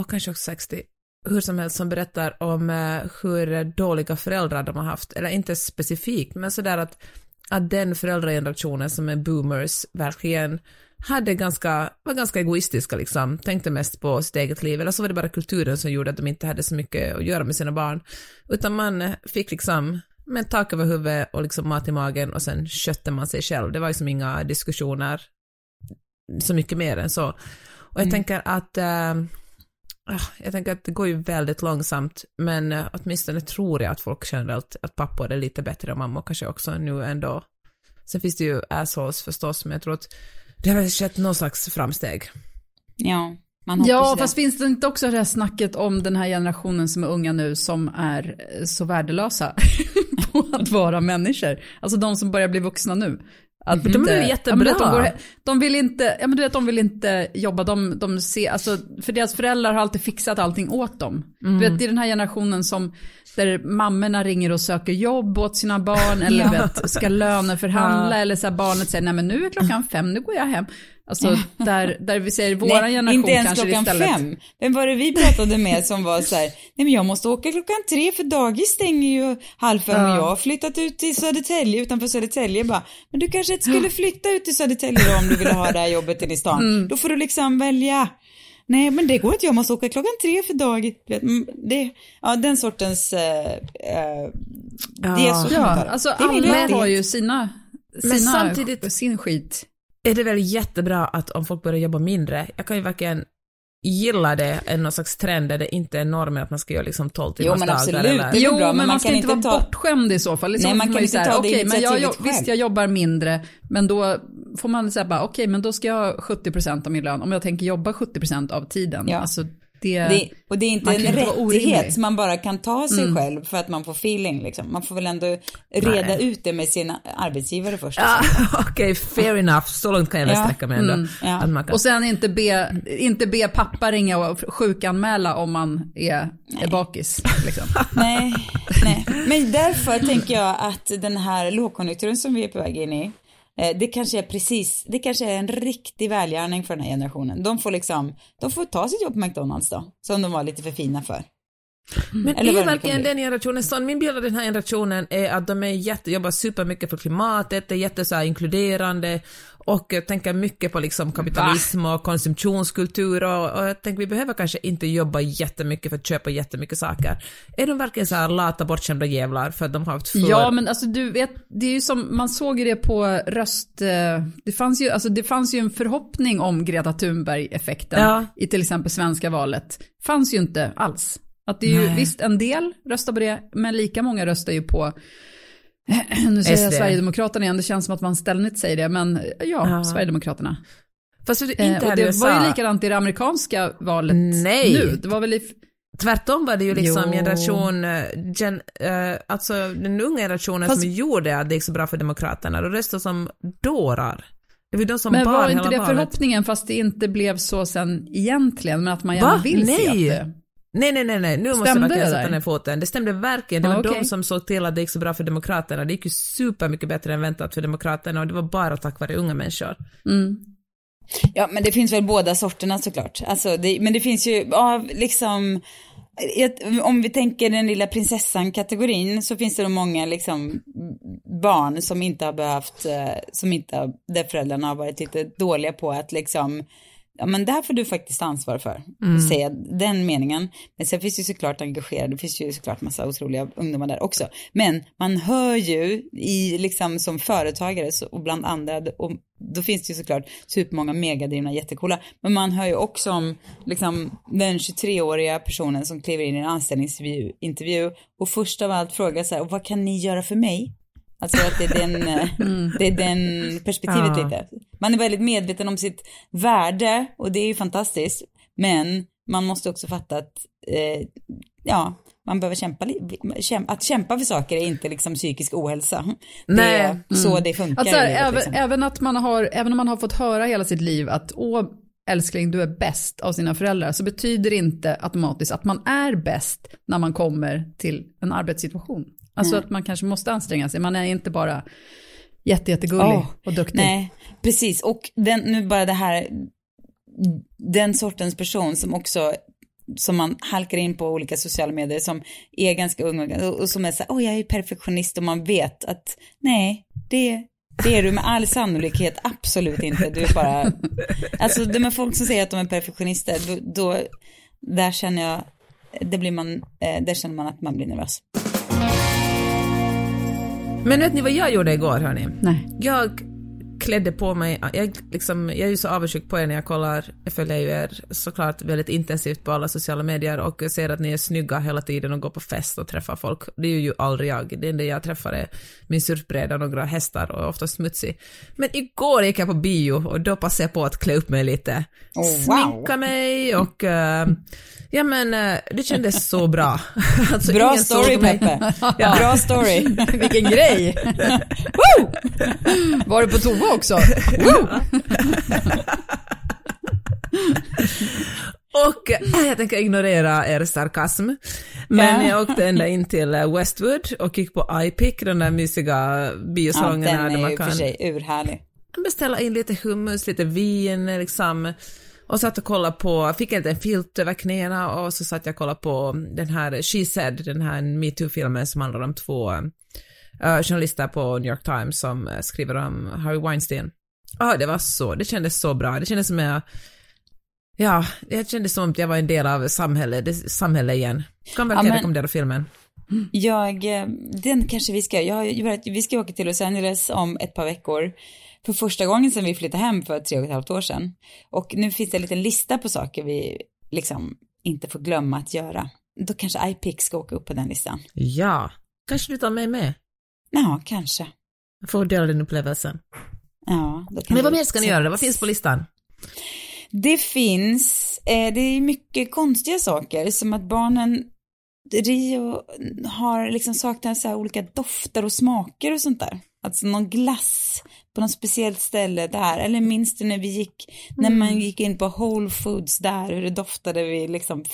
och kanske också 60, hur som helst som berättar om eh, hur dåliga föräldrar de har haft, eller inte specifikt, men sådär att, att den föräldragenerationen som är boomers verkligen hade ganska, var ganska egoistiska liksom, tänkte mest på sitt eget liv, eller så var det bara kulturen som gjorde att de inte hade så mycket att göra med sina barn, utan man fick liksom med tak över huvudet och liksom mat i magen och sen skötte man sig själv. Det var ju som inga diskussioner så mycket mer än så. Och jag tänker att ah, jag tänker att det går ju väldigt långsamt, men eh, åtminstone tror jag att folk generellt, att pappor är lite bättre och mammor kanske också nu ändå. Sen finns det ju assholes förstås, men jag tror att det har väl skett någon slags framsteg. Ja, man hoppas Ja, det. fast finns det inte också det här snacket om den här generationen som är unga nu som är eh, så värdelösa på att vara människor? Alltså de som börjar bli vuxna nu. Att, De är jättebra. Ja, de, går, de vill inte, ja men du vet de vill inte jobba, de, de ser, alltså för deras föräldrar har alltid fixat allting åt dem. Du vet det är den här generationen som, där mammorna ringer och söker jobb åt sina barn eller vet, ska löneförhandla eller så här barnet säger nej men nu är klockan fem, nu går jag hem. Alltså där, där vi säger våran Nej, generation inte ens kanske klockan istället. fem. Vem var det vi pratade med som var så här, nej men jag måste åka klockan tre för dagis stänger ju halv fem och jag har flyttat ut till Södertälje utanför Södertälje bara, men du kanske inte skulle flytta ut till Södertälje då om du ville ha det här jobbet inne i stan. Mm. Då får du liksom välja. Nej men det går inte, jag måste åka klockan tre för dagis. Mm, Det, ja den sortens, eh, eh, det är så Ja, kommentarer. alltså Det är min alla har ju sina, Men sina samtidigt- sin skit. Är det väl jättebra att om folk börjar jobba mindre, jag kan ju verkligen gilla det, en någon slags trend där det inte är normen att man ska göra liksom 12 Jo, timmars men dagar absolut. eller... Det är Jo, bra, men man ska kan inte vara ta- bortskämd i så fall. Så Nej, man kan ju inte säga, ta det okej, men jag, jag, visst jag jobbar mindre, men då får man säga bara, okej, men då ska jag ha 70% av min lön, om jag tänker jobba 70% av tiden. Ja. Alltså, det, Det, och det är inte en rättighet som man bara kan ta sig själv för att man får feeling liksom. Man får väl ändå reda ut det med sin arbetsgivare först. Ja, Okej, fair enough, så långt kan jag väl Ja. sträcka mig ändå. Mm, ja. Kan... och sen inte be, inte be pappa ringa och sjukanmäla om man är, är bakis. Liksom. Nej, nej. Men därför tänker jag att den här lågkonjunkturen som vi är på väg in i, det kanske är precis, det kanske är en riktig välgärning för den här generationen. De får liksom, de får ta sitt jobb på McDonalds då, som de var lite för fina för. Men Eller är verkligen den generationen sån? Min bild av den här generationen är att de är jätte, jobbar supermycket för klimatet, är jätte så inkluderande och tänker mycket på liksom kapitalism och konsumtionskultur och, och jag tänker vi behöver kanske inte jobba jättemycket för att köpa jättemycket saker. Är de verkligen så här lata bortskämda jävlar för att de har haft för... Ja, men alltså du vet, det är ju som, man såg ju det på röst, eh, det fanns ju, alltså det fanns ju en förhoppning om Greta Thunberg-effekten Ja. i till exempel svenska valet. Fanns ju inte alls. Att det är ju, Nej. visst en del röstar på det, men lika många röstar ju på nu säger jag SD. Sverigedemokraterna igen, det känns som att man ständigt säger det, men ja, Ja. Sverigedemokraterna. Fast det, Eh, inte och här i det USA. var ju likadant i det amerikanska valet Nej. nu. Det var väl i, Tvärtom var det ju liksom Jo. generation, eh, gen, eh, alltså den unga generationen Fast- som gjorde att det gick så bra för Demokraterna, de röstade som dårar. Det var de som men bar var inte det valet. förhoppningen fast det inte blev så sen egentligen, men att man Va? gärna vill se Nej. att det... Nej, nej, nej, nej. nu måste jag Stämde verkligen sätta ner foten. Det stämde verkligen. Det var okej. de som såg till att det gick så bra för Demokraterna. Det gick ju super mycket bättre än väntat för Demokraterna och det var bara tack vare unga människor. Mm. Ja, men det finns väl båda sorterna såklart. Alltså, det, men det finns ju, ja, liksom, om vi tänker den lilla prinsessan-kategorin så finns det nog många liksom barn som inte har behövt, eh, som inte där föräldrarna har varit lite dåliga på att liksom ja men det här får du faktiskt ansvar för, mm. säga den meningen. Men sen finns det ju såklart engagerade, det finns ju såklart massa otroliga ungdomar där också. Men man hör ju i liksom som företagare så, och bland andra, och då finns det ju såklart supermånga megadrivna jättekola. Men man hör ju också om liksom den 23-åriga personen som kliver in i en anställningsintervju intervju, och först av allt frågar så här, vad kan ni göra för mig? Alltså att det är den, mm. det är den perspektivet ja. lite. Man är väldigt medveten om sitt värde och det är ju fantastiskt. Men man måste också fatta att, eh, ja, man behöver kämpa, att kämpa för saker är inte liksom psykisk ohälsa. Nej. Det är mm. så det funkar. Alltså, livet, även, liksom. även, att man har, även om man har fått höra hela sitt liv att åh, älskling, du är bäst av sina föräldrar, så betyder det inte automatiskt att man är bäst när man kommer till en arbetssituation. Alltså mm. att man kanske måste anstränga sig, man är inte bara jätte, jättegullig oh, och duktig. Nej, precis. Och den, nu bara det här, den sortens person som också som man halkar in på olika sociala medier som är ganska unga och som är så här, oh, jag är perfektionist och man vet att nej, det, det är du med all sannolikhet absolut inte. Du är bara, alltså de är folk som säger att de är perfektionister, då, då där känner jag, det blir man, eh, där känner man att man blir nervös. Men vet ni vad jag gjorde igår hörni? Nej. Jag klädde på mig, jag, liksom, jag är ju så avundsjuk på er när jag kollar, jag följer ju er såklart väldigt intensivt på alla sociala medier och ser att ni är snygga hela tiden och går på fest och träffar folk. Det är ju aldrig jag, det enda jag träffar är min surfbräda, några hästar och ofta smutsig. Men igår gick jag på bio och då passade jag på att klä upp mig lite. Oh, wow. Sminka mig och uh, Ja men eh, det kändes så bra. Alltså, bra story Peppe. Ja. Bra story. Vilken grej. Var du på toa också? Och eh, jag tänker ignorera er sarkasm. Men ja. jag åkte ända in till eh, Westwood och gick på iPic, den där mysiga biosalongen. Ja, den är ju för sig urhärlig. Beställa in lite hummus, lite vin, liksom och satt och kollade på, fick en liten filt över knäna och så satt jag och kollade på den här She Said, den här metoo-filmen som handlar om två uh, journalister på New York Times som uh, skriver om Harry Weinstein. Ja, ah, det var så, det kändes så bra, det kändes som jag Ja, det kändes som att jag var en del av samhället, samhället igen. Kan verkligen ja, rekommendera filmen. Jag, eh, den kanske vi ska, jag, vi ska åka till Los Angeles om ett par veckor för första gången sedan vi flyttade hem för tre och ett halvt år sedan. Och nu finns det en liten lista på saker vi liksom inte får glömma att göra. Då kanske iPix ska åka upp på den listan. Ja, kanske du tar mig med? Ja, kanske. Jag får dela den upplevelsen. Ja, Men vad mer ska ni göra? Vad finns på listan? Det finns, eh, det är mycket konstiga saker som att barnen Rio har liksom saknat så här olika dofter och smaker och sånt där. Alltså någon glass på något speciellt ställe där. Eller minns du när vi gick, mm. när man gick in på Whole Foods där, hur det doftade vid liksom,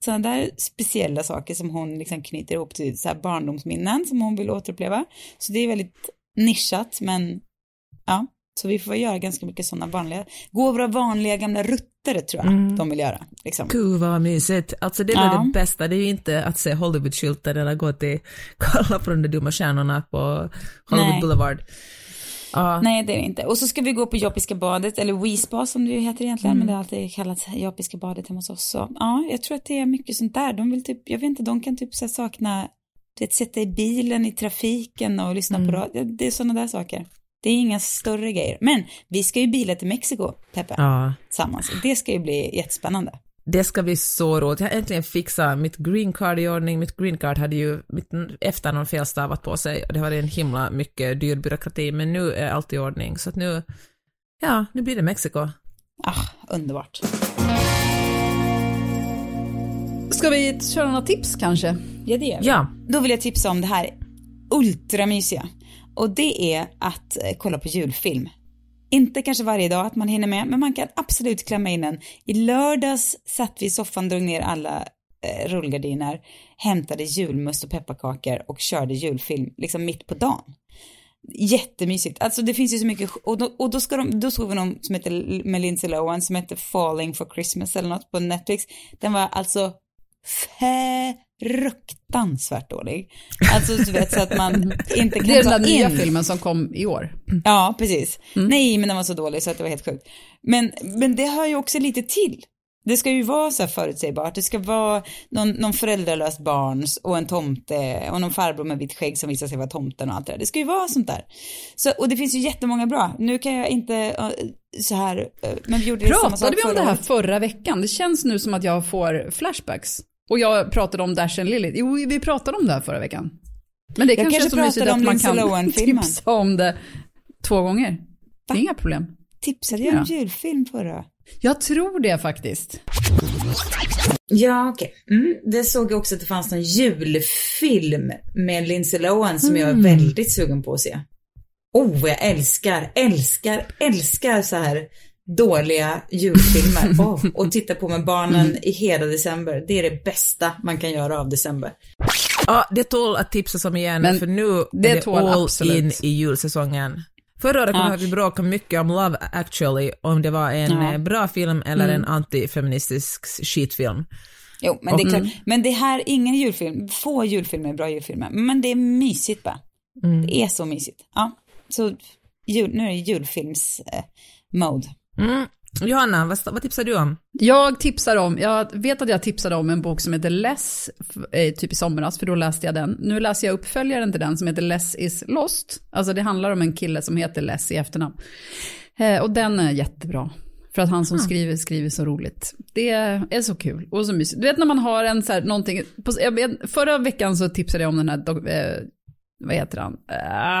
sådana där speciella saker som hon liksom knyter ihop till så här barndomsminnen som hon vill återuppleva. Så det är väldigt nischat, men ja. Så vi får göra ganska mycket sådana vanliga, gå våra vanliga gamla rutter tror jag mm. de vill göra. Liksom. Gud vad mysigt. Alltså det är ja. det bästa, det är ju inte att se Hollywoodskyltar eller gå till, kolla på de där dumma stjärnorna på Hollywood Nej. Boulevard. Ja. Nej, det är det inte. Och så ska vi gå på Jopiska badet, eller WeSpa som det heter egentligen, mm. men det har alltid kallats Jopiska badet hemma hos oss. Så, ja, jag tror att det är mycket sånt där. De vill typ, jag vet inte, de kan typ så sakna, vet, sätta i bilen i trafiken och lyssna mm. på radio. Det är sådana där saker. Det är inga större grejer. Men vi ska ju bila till Mexiko, Peppe, ja. tillsammans. Det ska ju bli jättespännande. Det ska bli så roligt. Jag har äntligen fixat mitt green card i ordning. Mitt green card hade ju mitt efternamn felstavat på sig och det var en himla mycket dyr byråkrati, men nu är allt i ordning. Så att nu, ja, nu blir det Mexiko. Ah, underbart. Ska vi köra några tips kanske? Ja, det gör vi. Ja. Då vill jag tipsa om det här ultramysiga. Och det är att eh, kolla på julfilm. Inte kanske varje dag att man hinner med, men man kan absolut klämma in en. I lördags satt vi i soffan, drog ner alla eh, rullgardiner, hämtade julmust och pepparkakor och körde julfilm liksom mitt på dagen. Jättemysigt. Alltså det finns ju så mycket, och då, och då, ska de, då såg vi någon som heter med Lindsay Lohan som heter Falling for Christmas eller något på Netflix. Den var alltså fruktansvärt dålig. Alltså du vet så att man inte kan Det är ta den där nya in. filmen som kom i år. Ja, precis. Mm. Nej, men den var så dålig så att det var helt sjukt. Men, men det hör ju också lite till. Det ska ju vara så här förutsägbart. Det ska vara någon, någon föräldralös barn och en tomte och någon farbror med vitt skägg som visar sig vara tomten och allt det där. Det ska ju vara sånt där. Så, och det finns ju jättemånga bra. Nu kan jag inte så här, uh, men vi gjorde det samma sak Pratade vi om det här året. förra veckan? Det känns nu som att jag får flashbacks. Och jag pratade om Dash and Lily. Jo, vi pratade om det här förra veckan. Men det Jag kanske är kanske så mysigt pratade att man kan tipsa om det två gånger. Det är inga problem. Tipsade jag om Ja. julfilm förra? Jag tror det faktiskt. Ja, okej. Mm, det såg jag också att det fanns någon julfilm med Lindsay Lohan som jag är väldigt sugen på att se. Oh, jag älskar, älskar, älskar så här dåliga julfilmer. Oh, och titta på med barnen i hela december. Det är det bästa man kan göra av december. Ja, det tål att tipsas om igen, Men för nu det är det all absolut. in i julsäsongen. Förra året kommer jag vi bråkade mycket om Love actually, om det var en Ja. eh, bra film eller en antifeministisk skitfilm. Jo, men det är klart. Men det här är ingen julfilm. Få julfilmer är bra julfilmer. Men det är mysigt bara. Det är så mysigt. Ja, så jul, nu är det julfilms-mode. Mm. Johanna, vad, vad tipsar du om? Jag tipsar om, jag vet att jag tipsade om en bok som heter Less, eh, typ i somras, för då läste jag den. Nu läser jag uppföljaren till den som heter Less is lost. Alltså det handlar om en kille som heter Less i efternamn. Eh, och den är jättebra. För att han som skriver, skriver så roligt. Det är så kul och så mysigt. Du vet när man har en så här, någonting, på, förra veckan så tipsade jag om den här, eh, vad heter han,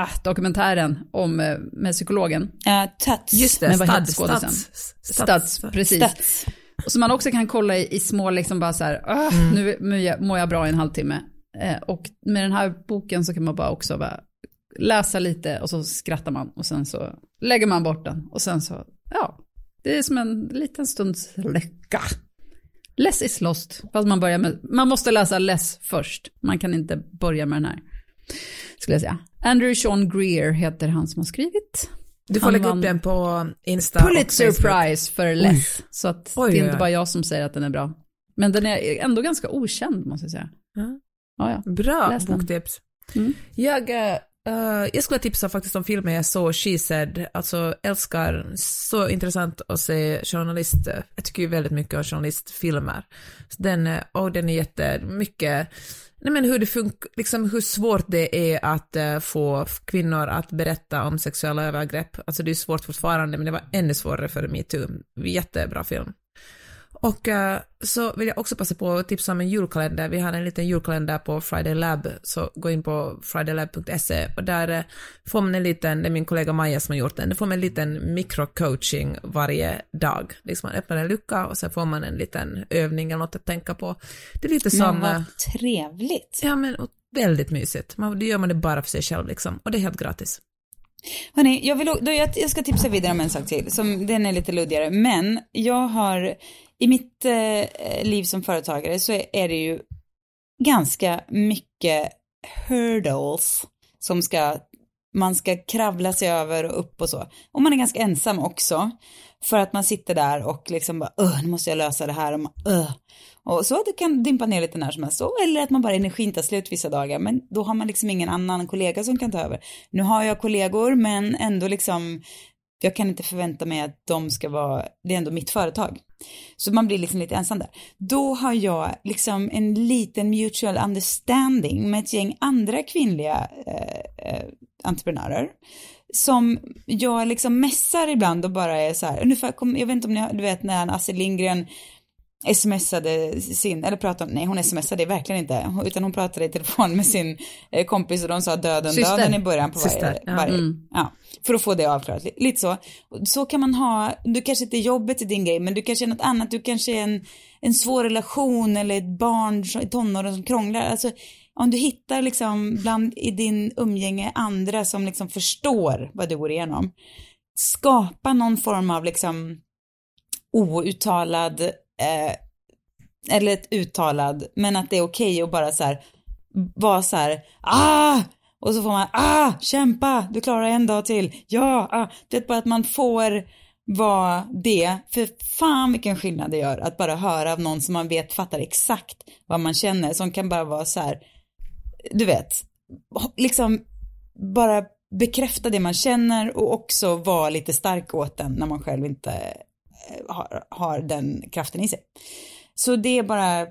äh, dokumentären om, eh, med psykologen. Uh, Tuts. Just det, Men vad skådisen? Stads, Stats, precis. Stats. Och så man också kan kolla i, i små, liksom bara så här, "Ah, nu mår jag, mår jag bra i en halvtimme. Eh, och med den här boken så kan man bara också bara läsa lite och så skrattar man och sen så lägger man bort den. Och sen så, ja, det är som en liten stunds lycka. Less is lost, fast man börjar med, man måste läsa less först. Man kan inte börja med den här, skulle jag säga. Andrew Sean Greer heter han som har skrivit. Du får Han lägga upp den på Insta Pulitzer. Prize för Less. Så att Oj, det är oj, inte oj. bara jag som säger att den är bra. Men den är ändå ganska okänd måste jag säga. Ja. Ja, ja. Bra boktips. Mm. Jag, eh, jag skulle tipsa faktiskt om filmen jag såg, She Said. Alltså älskar, så intressant att se journalist, jag tycker ju väldigt mycket om journalistfilmer. Så den, eh, och den är jättemycket, nej men hur det liksom hur svårt det är att uh, få kvinnor att berätta om sexuella övergrepp. Alltså det är svårt fortfarande, men det var ännu svårare före metoo. Jättebra film. Och eh, så vill jag också passa på att tipsa om en julkalender. Vi har en liten julkalender på Friday Lab, så gå in på fridaylab.se och där eh, får man en liten, det är min kollega Maja som har gjort den, där får man en liten mikrocoaching varje dag. Liksom man öppnar en lucka och sen får man en liten övning eller något att tänka på. Det är lite Men som, eh, vad trevligt. ja men väldigt mysigt. Man, då gör man det bara för sig själv liksom, och det är helt gratis. Hörni, jag, vill, då jag, jag ska tipsa vidare om en sak till, som den är lite luddigare, men jag har, i mitt eh, liv som företagare så är, det ju ganska mycket hurdles som ska, man ska kravla sig över och upp och så. Och man är ganska ensam också, för att man sitter där och liksom bara, öh, nu måste jag lösa det här och man, öh. Och så det kan dimpa ner lite när som helst. Så, eller att man bara energin tar slut vissa dagar. Men då har man liksom ingen annan kollega som kan ta över. Nu har jag kollegor men ändå liksom, jag kan inte förvänta mig att de ska vara, det är ändå mitt företag. Så man blir liksom lite ensam där. Då har jag liksom en liten mutual understanding med ett gäng andra kvinnliga eh, eh, entreprenörer. Som jag liksom mässar ibland och bara är så här, ungefär, kom, jag vet inte om ni har, du vet när Astrid Lindgren smsade sin, eller pratade, nej hon smsade verkligen inte, utan hon pratade i telefon med sin eh, kompis och de sa döden, Syster. döden i början på varje, Syster, ja. varje Mm. ja, för att få det avklarat, Li- lite så. Så kan man ha, du kanske inte jobbet är din grej, men du kanske är något annat, du kanske är en, en svår relation eller ett barn i tonåren som krånglar, alltså om du hittar liksom bland i din umgänge andra som liksom förstår vad du går igenom, skapa någon form av liksom outtalad eh, eller ett uttalad, men att det är okej att bara så här vara så här, ah! Och så får man, ah, kämpa, du klarar en dag till, ja, ah. Det är bara att man får vara det, för fan vilken skillnad det gör att bara höra av någon som man vet fattar exakt vad man känner, som kan bara vara så här, du vet, liksom bara bekräfta det man känner och också vara lite stark åt den när man själv inte har, har den kraften i sig. Så det är bara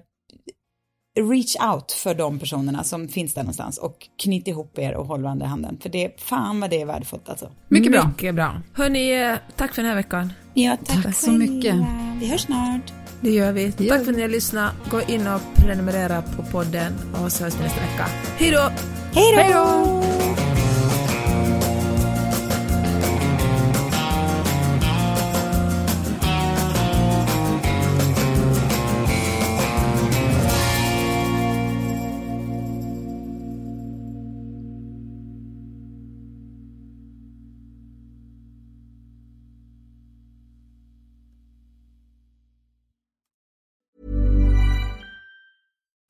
reach out för de personerna som finns där någonstans och knyt ihop er och håll varandra i handen. För det, fan vad det är värdefullt alltså. Mycket bra. Mycket bra. Hörni, eh, tack för den här veckan. Ja, tack, Tack så mycket. Vi hörs snart. Det gör vi. gör tack för vi. att ni har lyssnat. Gå in och prenumerera på podden och så hörs vi nästa vecka. Hej då! Hej då!